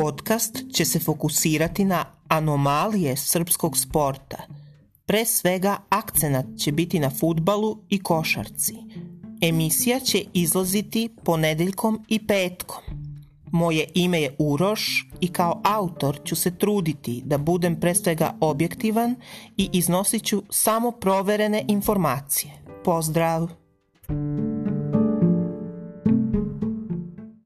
podcast će se fokusirati na anomalije srpskog sporta. Pre svega akcenat će biti na futbalu i košarci. Emisija će izlaziti ponedeljkom i petkom. Moje ime je Uroš i kao autor ću se truditi da budem pre svega objektivan i iznosit ću samo proverene informacije. Pozdrav!